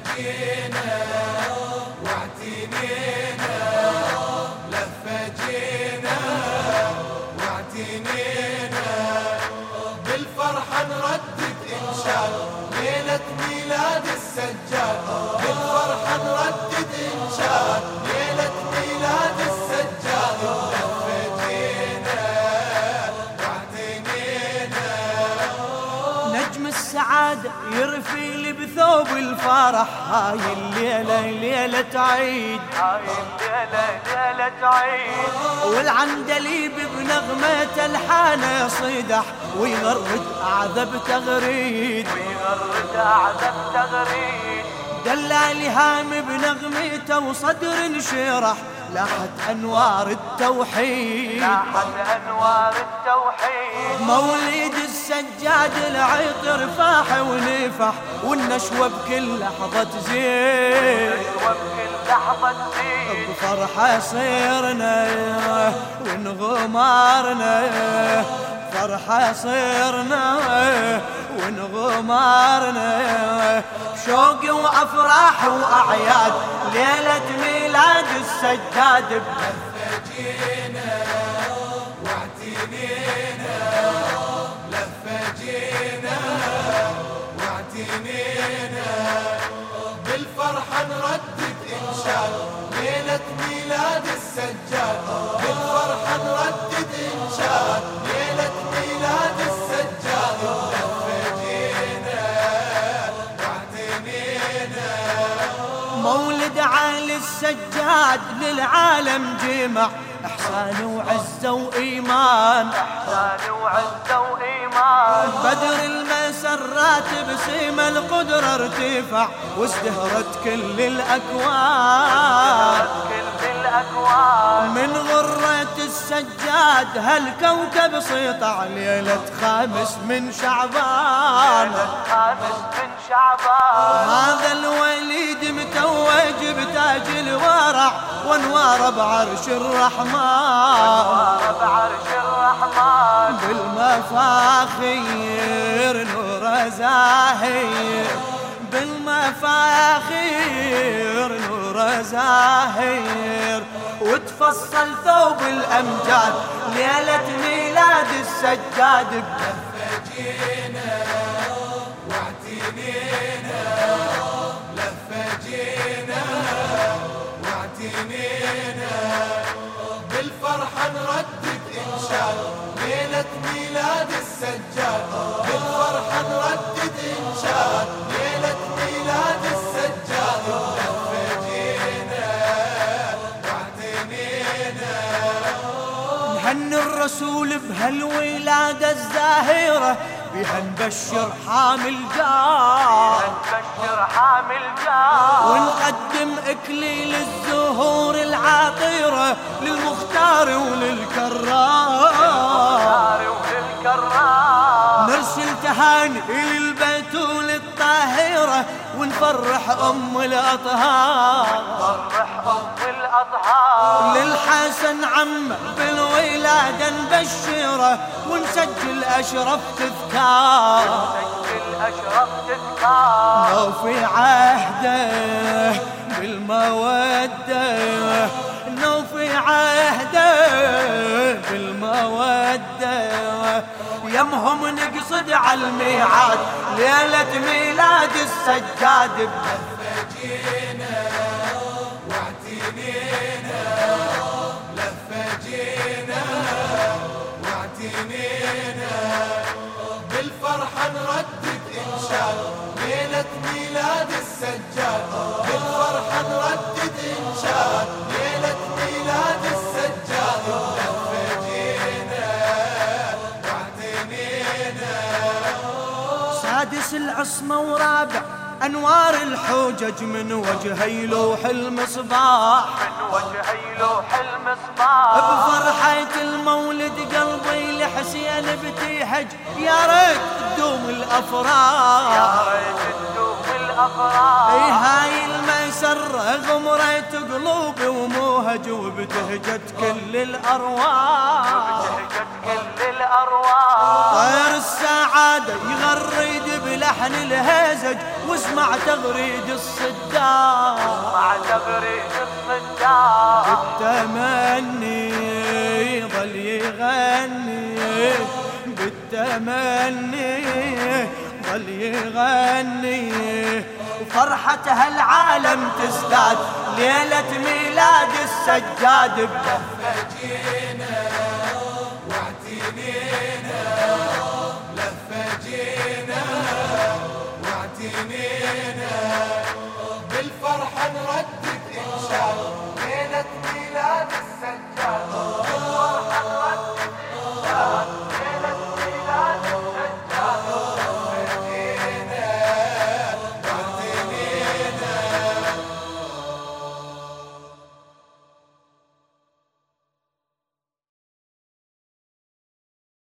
لفجينا يرفي بثوب الفرح. هاي الليلة ليلة عيد. هاي الليلة ليلة عيد والعندليب بنغمة الحانة صدح ويغرد أعذب تغريد. ويغرد أعذب تغريد دلالي هام بنغمته وصدر انشرح لاحت أنوار التوحيد. لاحت أنوار التوحيد. مولد السجاد العطر فاح ونفح والنشوة بكل لحظة تزيد. بفرحة صيرنا ونغمارنا. فرحة صيرنا ونغمارنا. بشوق وأفراح وأعياد ليلة ميلاد السجاد واعتنينا واعتنينا بالفرحة نردد إنشاد ليلة ميلاد السجاد بالفرحة نردد إنشاد ليلة ميلاد السجاد لفجينا واعتنينا مولد عالي السجاد للعالم جمع. إحسان وعزة وإيمان. إحسان وعزة وإيمان. بدر المسرات بسيم القدرة ارتفع وازدهرت كل الأكوان. من غرة السجاد هالكوكب سيطع ليلة خامس من شعبان. خامس من شعبان هذا الوليد متوج بتاج الورع وانوار بعرش الرحمن. بعرش الرحمن. بالمفاخير نور زاهير بالمفاخير نور زاهير وتفصل ثوب الأمجاد ليلة ميلاد السجاد لفجينا واعتنينا لفجينا واعتنينا بالفرحة نردد إنشاد ليلة ميلاد نهني الرسول بهالولادة الزاهرة بها نبشر حامل جار. نبشر حامل جار. ونقدم إكليل الزهور العاطرة للمختار وللكرار. تهاني للبتول الطاهرة ونفرح أم الأطهار. فرح أم الأطهار. للحسن عم بالولادة نبشره ونسجل أشرف تذكار. سجل أشرف تذكار. لو في عهده بالمودة يمهم نقصد على الميعاد. ليلة ميلاد السجاد لفجينا واعتنينا. سادس العصمة ورابع أنوار الحجج من وجهي لوح المصباح. من وجهي لوح المصباح بفرحة المولد قلبي لحسين بتيهج يا ريت تدوم الأفراح. يا ريت تدوم الأفراح إي هاي المسرة غمرت قلوبي وموهج وبتهجت كل الأرواح. بتهجت كل الأرواح. طير السعادة يغرد بلحن الهزج واسمع تغريد الصدام مع تغريد الصدام بالتمني ظل يغني بالتمني ظل يغني. وفرحة هالعالم تزداد ليلة ميلاد السجاد بلهفة جينا